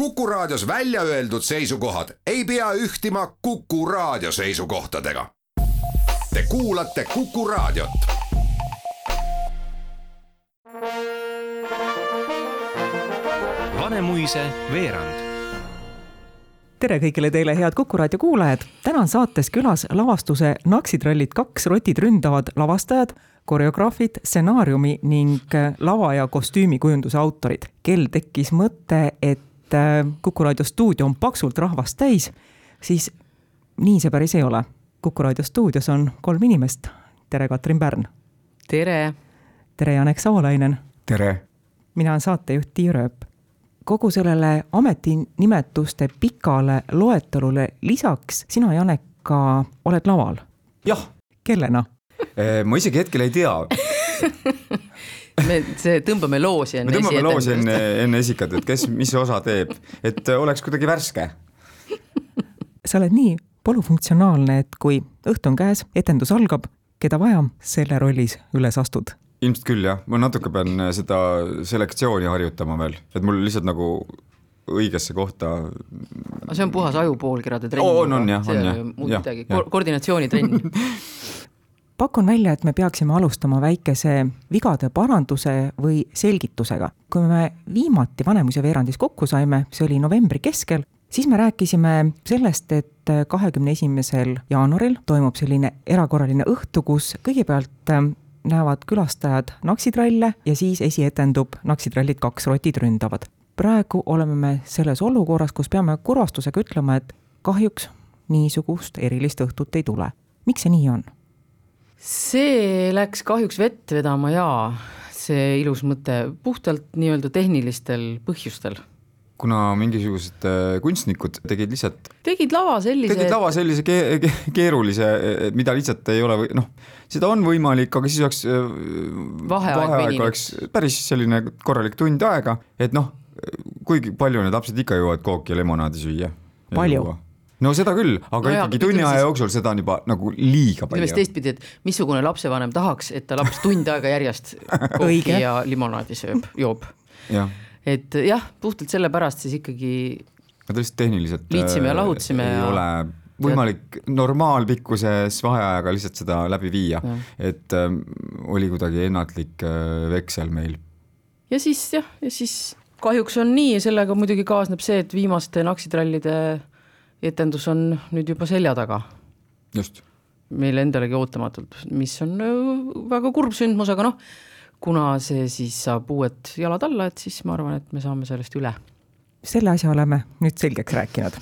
Kuku Raadios välja öeldud seisukohad ei pea ühtima Kuku Raadio seisukohtadega. Te kuulate Kuku Raadiot. Vanemuise veerand tere kõigile teile, head Kuku raadio kuulajad! täna on saates külas lavastuse Naksitrallid kaks rotid ründavad lavastajad, koreograafid, stsenaariumi ning lava- ja kostüümikujunduse autorid, kel tekkis mõte, et äh, Kuku raadio stuudio on paksult rahvast täis, siis nii see päris ei ole. kuku raadio stuudios on kolm inimest. tere, Katrin Pärn! tere! tere, Janek Savolainen! tere! mina olen saatejuht Tiia Rööp kogu sellele ametinimetuste pikale loetelule lisaks sina, Janek, ka oled laval. jah. kellena? ma isegi hetkel ei tea me see, tõmbame loosi enne. me tõmbame loosi enne, enne esikat, et kes mis osa teeb, et oleks kuidagi värske. sa oled nii polüfunktsionaalne, et kui õhtu on käes, etendus algab, keda vaja, selle rollis üles astud ilmselt küll jah, ma natuke pean seda selektsiooni harjutama veel, et mul lihtsalt nagu õigesse kohta. aga see on puhas ajupoolkirade trenn. on, on jah, on jah. muud midagi, koordinatsioonitrenn pakun välja, et me peaksime alustama väikese vigade paranduse või selgitusega. kui me viimati Vanemuise veerandis kokku saime, see oli novembri keskel, siis me rääkisime sellest, et kahekümne esimesel jaanuaril toimub selline erakorraline õhtu, kus kõigepealt näevad külastajad naksitralle ja siis esietendub Naksitrallid kaks rotid ründavad. praegu oleme me selles olukorras, kus peame kurvastusega ütlema, et kahjuks niisugust erilist õhtut ei tule. miks see nii on? See läks kahjuks vett vedama jaa, see ilus mõte, puhtalt nii-öelda tehnilistel põhjustel kuna mingisugused äh, kunstnikud tegid lihtsalt. tegid lava sellise. tegid lava sellise ke ke keerulise, mida lihtsalt ei ole või noh, seda on võimalik, aga siis oleks. Äh, vaheaeg, vaheaeg oleks päris selline korralik tund aega, et noh, kuigi palju need lapsed ikka jõuavad kooki ja lemonaadi süüa. palju? No seda küll, aga no ikkagi tunni aja jooksul seda on juba nagu liiga palju. ütleme siis teistpidi, et missugune lapsevanem tahaks, et ta laps tund aega järjest kooki ja limonaadi sööb, joob. jah et jah, puhtalt sellepärast siis ikkagi. Nad lihtsalt tehniliselt. liitsime ja lahutasime ei ja. ole võimalik normaalpikkuses vaheajaga lihtsalt seda läbi viia, et äh, oli kuidagi ennatlik äh, veksel meil. ja siis jah, ja siis kahjuks on nii ja sellega muidugi kaasneb see, et viimaste naksitrallide etendus on nüüd juba selja taga. just. meile endalegi ootamatult, mis on äh, väga kurb sündmus, aga noh kuna see siis saab uued jalad alla, et siis ma arvan, et me saame sellest üle. selle asja oleme nüüd selgeks rääkinud.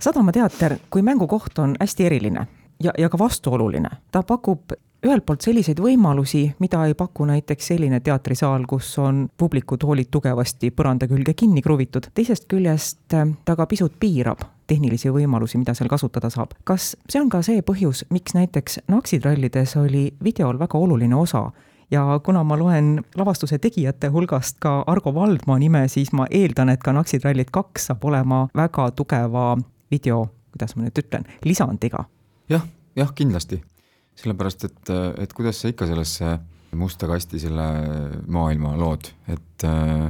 sadamateater kui mängukoht on hästi eriline ja, ja ka vastuoluline. ta pakub ühelt poolt selliseid võimalusi, mida ei paku näiteks selline teatrisaal, kus on publikutoolid tugevasti põranda külge kinni kruvitud, teisest küljest äh, ta ka pisut piirab tehnilisi võimalusi, mida seal kasutada saab. kas see on ka see põhjus, miks näiteks naksitrallides oli videol väga oluline osa ja kuna ma loen lavastuse tegijate hulgast ka Argo Valdmaa nime, siis ma eeldan, et ka Naksitrallid kaks saab olema väga tugeva video, kuidas ma nüüd ütlen, lisandiga ja,. jah, jah, kindlasti. sellepärast, et, et kuidas sa ikka sellesse musta kasti selle maailma lood, et äh,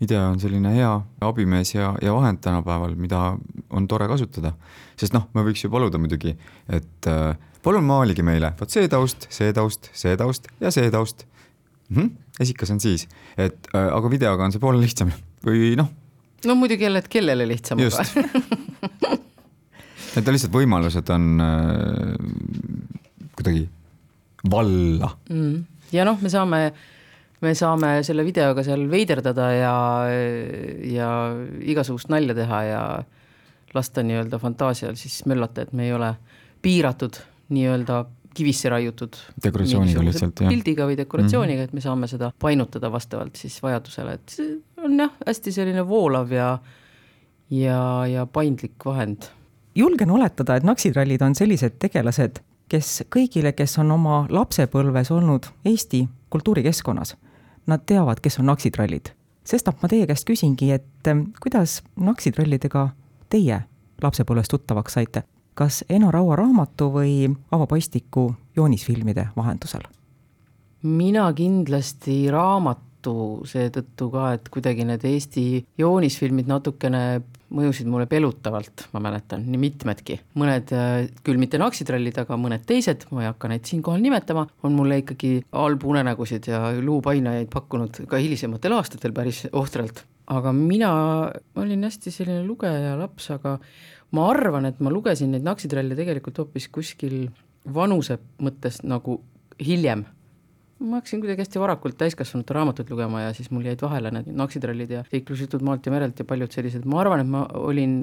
video on selline hea abimees ja, ja vahend tänapäeval, mida on tore kasutada. sest noh, me võiks ju paluda muidugi, et äh, palun maalige meile, vot see taust, see taust, see taust ja see taust mm. -hmm. esikas on siis, et äh, aga videoga on see poole lihtsam või noh. no muidugi jälle, et kellele lihtsam. just et lihtsalt võimalused on äh, kuidagi valla mm.. ja noh, me saame, me saame selle videoga seal veiderdada ja, ja igasugust nalja teha ja lasta nii-öelda fantaasial siis möllata, et me ei ole piiratud nii-öelda kivisse raiutud dekoratsiooniga lihtsalt, jah. pildiga või dekoratsiooniga mm, -hmm. et me saame seda painutada vastavalt siis vajadusele, et see on jah, hästi selline voolav ja ja, ja paindlik vahend. julgen oletada, et naksitrallid on sellised tegelased, kes kõigile, kes on oma lapsepõlves olnud Eesti kultuurikeskkonnas, nad teavad, kes on naksitrallid. sestap ma teie käest küsingi, et kuidas naksitrallidega teie lapsepõlves tuttavaks saite? kas Eno Raua raamatu või Avo Pastiku joonisfilmide vahendusel? mina kindlasti raamat, vastu seetõttu ka, et kuidagi need Eesti joonisfilmid natukene mõjusid mulle pelutavalt, ma mäletan, nii mitmedki. mõned äh, küll mitte naksitrallid, aga mõned teised, ma ei hakka neid siinkohal nimetama, on mulle ikkagi halbu unenägusid ja luupainajaid pakkunud ka hilisematel aastatel päris ohtralt. aga mina olin hästi selline lugeja laps, aga ma arvan, et ma lugesin neid naksitralle tegelikult hoopis kuskil vanuse mõttes nagu hiljem ma hakkasin kuidagi hästi varakult täiskasvanute raamatut lugema ja siis mul jäid vahele need naksitrallid ja liiklusjutud maalt ja merelt ja paljud sellised, ma arvan, et ma olin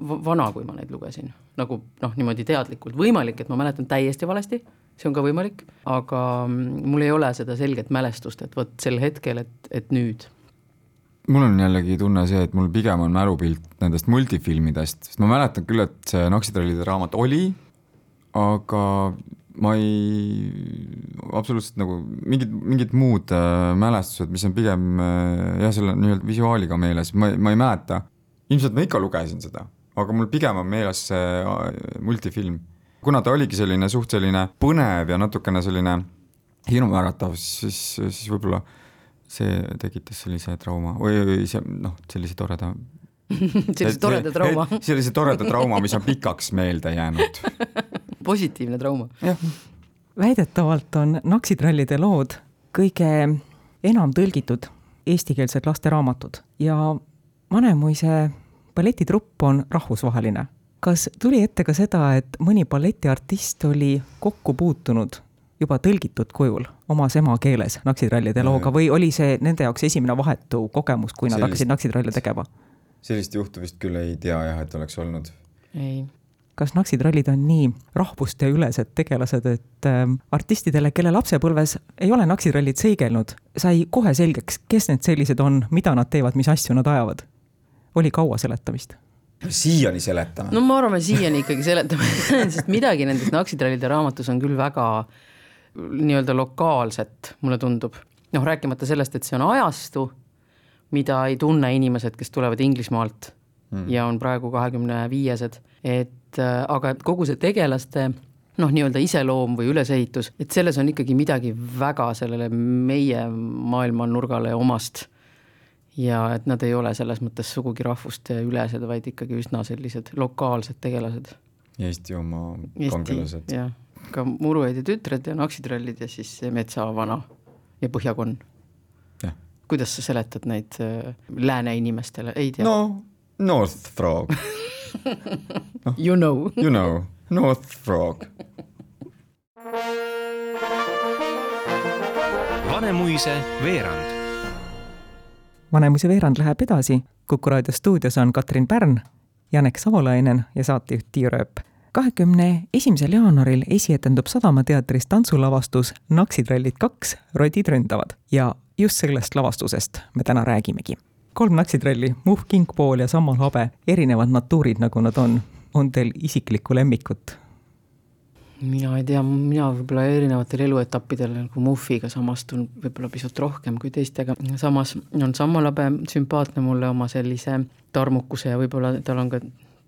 vana, kui ma neid lugesin. nagu noh, niimoodi teadlikult, võimalik, et ma mäletan täiesti valesti, see on ka võimalik, aga mm, mul ei ole seda selget mälestust, et vot sel hetkel, et, et nüüd. Mul on jällegi tunne see, et mul pigem on mälupilt nendest multifilmidest, sest ma mäletan küll, et see Naksitrallide raamat oli, aga ma ei, absoluutselt nagu mingid, mingid muud äh, mälestused, mis on pigem äh, jah, selle nii-öelda visuaaliga meeles, ma, ma ei mäleta. ilmselt ma ikka lugesin seda, aga mul pigem on meeles see äh, multifilm. kuna ta oligi selline suht selline põnev ja natukene selline hirmuäratav, siis, siis võib-olla see tekitas sellise trauma või, või see noh, sellise toreda sellise toreda trauma sellise toreda trauma, mis on pikaks meelde jäänud positiivne trauma. väidetavalt on naksitrallide lood kõige enam tõlgitud eestikeelsed lasteraamatud ja Vanemuise balletitrupp on rahvusvaheline. kas tuli ette ka seda, et mõni balletiartist oli kokku puutunud juba tõlgitud kujul omas emakeeles naksitrallide looga või oli see nende jaoks esimene vahetu kogemus, kui nad Sellist... hakkasid naksitralle tegema? sellist juhtu vist küll ei tea jah, et oleks olnud. ei. Kas naksitrallid on nii rahvusteülesed tegelased, et äh, artistidele, kelle lapsepõlves ei ole naksitrallid seigelnud, sai kohe selgeks, kes need sellised on, mida nad teevad, mis asju nad ajavad? oli kaua seletamist? siiani seletame. no ma arvan, siiani ikkagi seletame sest midagi nendest naksitrallide raamatus on küll väga nii-öelda lokaalset, mulle tundub. noh, rääkimata sellest, et see on ajastu mida ei tunne inimesed, kes tulevad Inglismaalt mm. ja on praegu kahekümne viiesed, et äh, aga kogu see tegelaste noh, nii-öelda iseloom või ülesehitus, et selles on ikkagi midagi väga sellele meie maailmanurgale omast. ja et nad ei ole selles mõttes sugugi rahvusteülesed, vaid ikkagi üsna sellised lokaalsed tegelased. Eesti oma kangelased. jah, ka Muruaid ja tütred ja Naksitrallid ja siis Metsavana ja Põhjakonn kuidas sa seletad neid äh, lääne inimestele, ei tea? no North Frog no. You know You know, North Frog Vanemuise veerand. Vanemuise veerand läheb edasi, Kuku raadio stuudios on Katrin Pärn, Janek Savolainen ja saatejuht Tiia Rööp kahekümne esimesel jaanuaril esietendub Sadama teatris tantsulavastus Naksitrallid kaks, rodid ründavad ja just sellest lavastusest me täna räägimegi. Kolm naksitralli, Muhv, Kingpool ja Sammal Habe, erinevad natuurid, nagu nad on. on teil isiklikku lemmikut? mina ei tea, mina võib-olla erinevatel eluetappidel nagu Muhviga samastun võib-olla pisut rohkem kui teistega, samas on Sammal Habe sümpaatne mulle oma sellise tarmukuse ja võib-olla tal on ka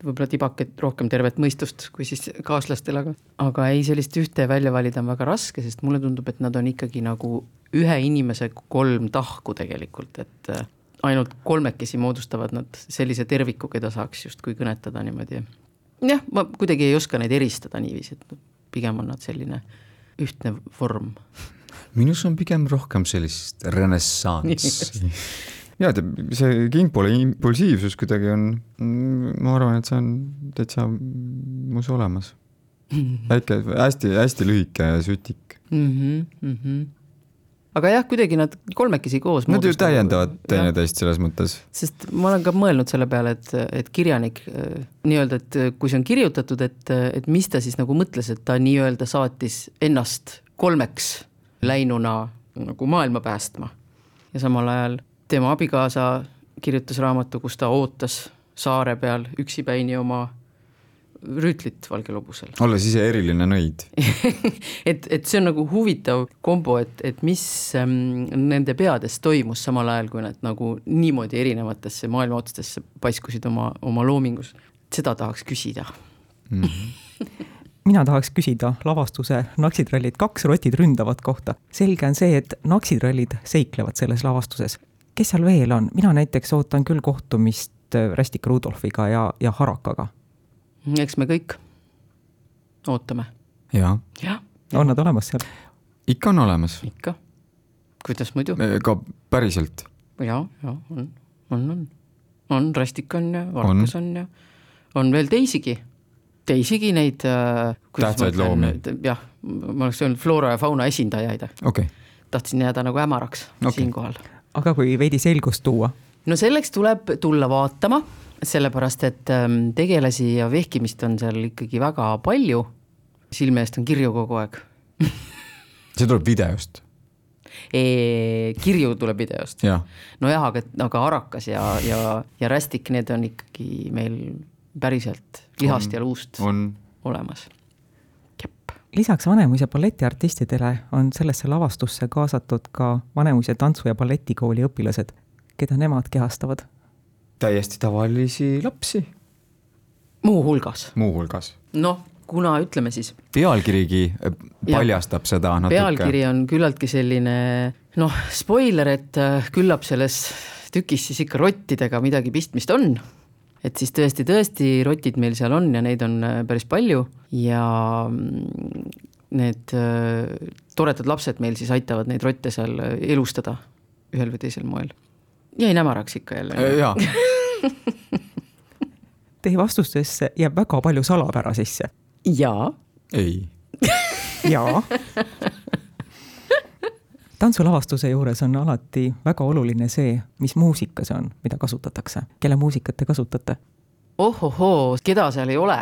võib-olla tibake rohkem tervet mõistust kui siis kaaslastel, aga aga ei, sellist ühte välja valida on väga raske, sest mulle tundub, et nad on ikkagi nagu ühe inimese kolm tahku tegelikult, et ainult kolmekesi moodustavad nad sellise terviku, keda saaks justkui kõnetada niimoodi. jah, ma kuidagi ei oska neid eristada niiviisi, et pigem on nad selline ühtne vorm. minus on pigem rohkem sellist renessanssi ja tead, see kingpoole impulsiivsus kuidagi on, ma arvan, et see on täitsa mus olemas. väike, hästi-hästi lühike sütik mm. -hmm, mm -hmm. Aga jah, kuidagi nad kolmekesi koos. Nad ju täiendavad teineteist selles mõttes. sest ma olen ka mõelnud selle peale, et, et kirjanik nii-öelda, et kui see on kirjutatud, et, et mis ta siis nagu mõtles, et ta nii-öelda saatis ennast kolmeks läinuna nagu maailma päästma ja samal ajal tema abikaasa kirjutas raamatu, kus ta ootas saare peal üksipäini oma rüütlit valgel hobusel. olles ise eriline nõid et, et see on nagu huvitav kombo, et, et mis ähm, nende peades toimus samal ajal, kui nad nagu niimoodi erinevatesse maailma otstesse paiskusid oma, oma loomingus. seda tahaks küsida mm. -hmm. mina tahaks küsida lavastuse Naksitrallid kaks rotid ründavad kohta. selge on see, et naksitrallid seiklevad selles lavastuses. kes seal veel on, mina näiteks ootan küll kohtumist äh, Rästik Rudolfiga ja, ja Harakaga. Eks me kõik ootame. jaa, jah, on nad olemas seal? ikka on olemas, ikka. kuidas muidu? ka päriselt. ja, ja on, on, on. on, Rästik on ja Varkas on, on ja on veel teisigi, teisigi neid äh, Tähtsaid loomi. jah, ma oleks öelnud floora ja fauna esindajaid, okei okay., tahtsin jääda nagu hämaraks Okei. okay. siinkohal. aga kui veidi selgust tuua, no selleks tuleb tulla vaatama, sellepärast et ähm, tegelasi ja vehkimist on seal ikkagi väga palju, silme eest on kirju kogu aeg see tuleb videost, e,. kirju tuleb videost. jah. nojah, aga, aga Arakas ja, ja, ja Rästik, need on ikkagi meil päriselt lihast On- ja luust on olemas. lisaks Vanemuise balletiartistidele on sellesse lavastusse kaasatud ka Vanemuise tantsu- ja balletikooli õpilased, keda nemad kehastavad. täiesti tavalisi lapsi muuhulgas, muuhulgas. noh, kuna ütleme siis, pealkirigi äh, paljastab seda natuke. pealkiri on küllaltki selline noh, spoiler, et äh, küllap selles tükis siis ikka rottidega midagi pistmist on. et siis tõesti-tõesti rotid meil seal on ja neid on äh, päris palju ja mm, need toredad lapsed meil siis aitavad neid rotte seal elustada ühel või teisel moel. Jäin hämaraks ikka jälle. jaa, Teie vastustesse jääb väga palju salapära sisse. jaa, ei, jaa. tantsulavastuse juures on alati väga oluline see, mis muusika see on, mida kasutatakse, kelle muusikat te kasutate. ohohoo, keda seal ei ole?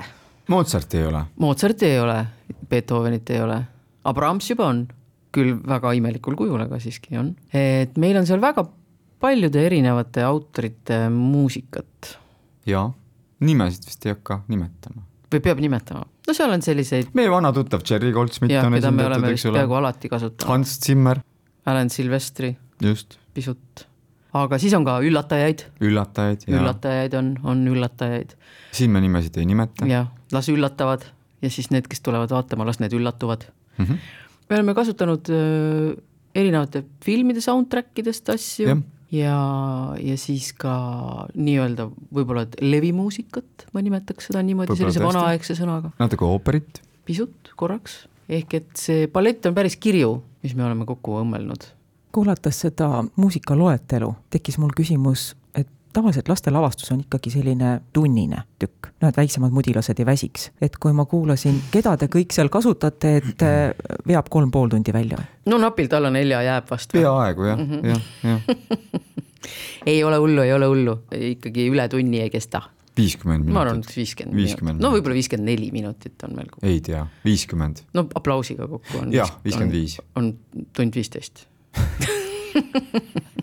Mozarti ei ole. Mozarti ei ole, Beethovenit ei ole, Abrams juba on, küll väga imelikul kujul, aga siiski on. et meil on seal väga paljude erinevate autorite muusikat? Jaa, nimesid vist ei hakka nimetama. või peab nimetama, no seal on selliseid meie vana tuttav Cherry Goldsmith jah, on esindatud, eks ole. peaaegu. alati kasutanud, Hans Zimmer, Alan Silvestri. Just, pisut, aga siis on ka üllatajaid, üllatajaid ja üllatajaid on, on üllatajaid. Siin me nimesid ei nimeta. jah, las üllatavad ja siis need, kes tulevad vaatama, las need üllatuvad. Mm -hmm. me oleme kasutanud öö, erinevate filmide soundtrack idest asju. Jah. Ja, ja siis ka nii-öelda võib-olla et levimuusikat, ma nimetaks seda niimoodi Võib-olla sellise tõesti. vanaaegse sõnaga, natuke ooperit, pisut korraks, ehk et see ballett on päris kirju, mis me oleme kokku õmmelnud. kuulates seda muusikaloetelu, tekkis mul küsimus, et tavaliselt lastelavastus on ikkagi selline tunnine tükk, noh et väiksemad mudilased ei väsiks. et kui ma kuulasin, keda te kõik seal kasutate, et äh, veab kolm pool tundi välja või? no napilt alla nelja jääb vast peaaegu jah mm. -hmm. jah, jah, ei ole hullu, ei ole hullu, ikkagi üle tunni ei kesta. viiskümmend ma arvan, minutit et viiskümmend minutit, no võib-olla viiskümmend neli minutit on kokku. ei tea, viiskümmend, no aplausiga kokku on. jah, viiskümmend viis. on tund viisteist.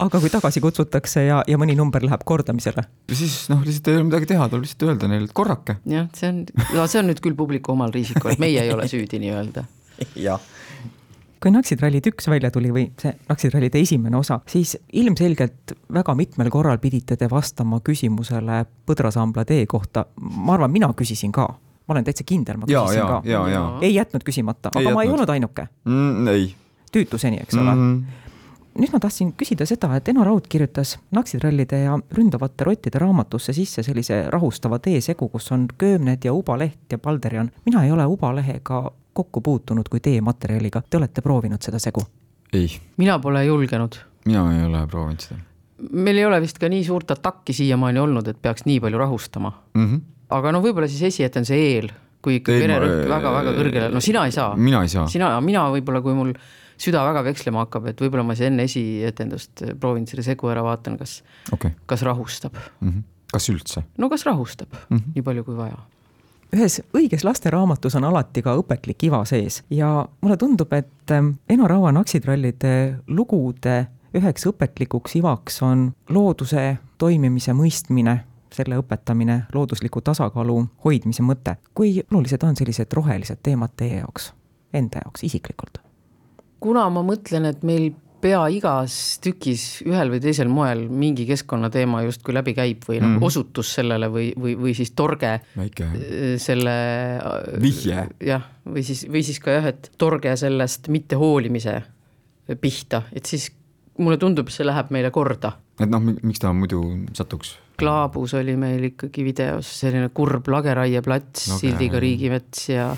aga kui tagasi kutsutakse ja, ja mõni number läheb kordamisele, siis noh, lihtsalt ei ole midagi teha, tuleb lihtsalt öelda neile, et korrake. jah, see on, no see on nüüd küll publiku omal riisikul, et meie ei ole süüdi nii-öelda. jah. kui Naksitrallid üks välja tuli või see Naksitrallide esimene osa, siis ilmselgelt väga mitmel korral pidite te vastama küsimusele põdrasambla tee kohta. ma arvan, mina küsisin ka, ma olen täitsa kindel, ma küsisin ja, ka. ja, ja ei jätnud küsimata, Ei aga ma ei jätnud. olnud ainuke, mm,. ei tüütuseni, eks ole mm. mm. -hmm. Nüüd ma tahtsin küsida seda, et Eno Raud kirjutas Naksitrallide ja ründavate rottide raamatusse sisse sellise rahustava teesegu, kus on köömned ja ubaleht ja palderjan. mina ei ole ubalehega kokku puutunud kui teematerjaliga, te olete proovinud seda segu? ei, mina pole julgenud. mina ei ole proovinud seda meil ei ole vist ka nii suurt atakki siiamaani olnud, et peaks nii palju rahustama. mm. -hmm. aga no võib-olla siis esiete on see eel, kui ikka vererõhk väga-väga kõrgele, no sina ei saa. mina ei saa. sina, mina võib-olla, kui mul süda väga vekslema hakkab, et võib-olla ma siis enne esietendust proovin selle segu ära, vaatan, kas, okei kas rahustab. mm. -hmm. kas üldse no kas rahustab mm. -hmm. nii palju kui vaja. ühes õiges lasteraamatus on alati ka õpetlik iva sees ja mulle tundub, et Eno Raua Naksitrallide lugude üheks õpetlikuks ivaks on looduse toimimise mõistmine, selle õpetamine, loodusliku tasakaalu hoidmise mõte. kui olulised on sellised rohelised teemad teie jaoks, enda jaoks isiklikult? Kuna ma mõtlen, et meil pea igas tükis ühel või teisel moel mingi keskkonnateema justkui läbi käib või nagu Mhm. osutus sellele või, või, või siis torge väike äh, selle Vihje. jah, või siis, või siis ka jah, et torge sellest mittehoolimise pihta, et siis mulle tundub, see läheb meile korda. et noh, miks ta muidu satuks Klaabus oli meil ikkagi videos selline kurb lageraieplats Lageraie. sildiga Riigimets ja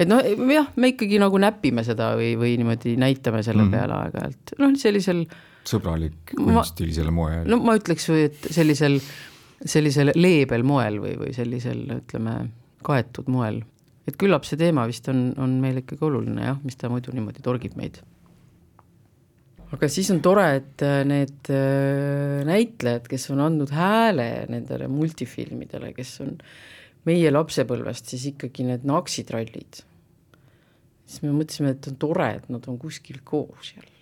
et noh, jah, me ikkagi nagu näpime seda või, või niimoodi näitame selle mm. peale aeg-ajalt, noh sellisel sõbralik kunstilisele moel no ma ütleks, et sellisel, sellisel leebel moel või, või sellisel, ütleme, kaetud moel. et küllap see teema vist on, on meile ikkagi oluline jah, mis ta muidu niimoodi torgib meid. Aga siis on tore, et äh, need äh, näitlejad, kes on andnud hääle nendele multifilmidele, kes on meie lapsepõlvest, siis ikkagi need naksitrallid. siis me mõtlesime, et on tore, et nad on kuskil koos jälle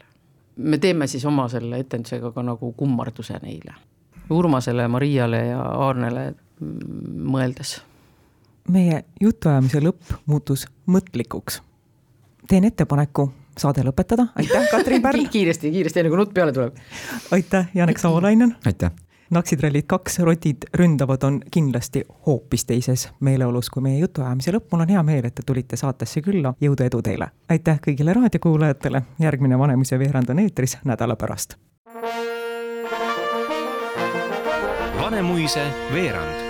me teeme siis oma selle etendusega ka nagu kummarduse neile. Urmasele, Mariale ja Aarnele mm, mõeldes. meie jutuajamise lõpp muutus mõtlikuks. teen ettepaneku saade lõpetada, aitäh, Katrin Pärl, kiiresti, kiiresti, enne kui nutt peale tuleb. aitäh, Janek Savolainen. aitäh! naksitrallid kaks, rotid ründavad on kindlasti hoopis teises meeleolus kui meie jutuajamise lõpp. mul on hea meel, et te tulite saatesse külla. jõudu, edu teile! aitäh kõigile raadiokuulajatele. järgmine Vanemuise veerand on eetris nädala pärast. Vanemuise veerand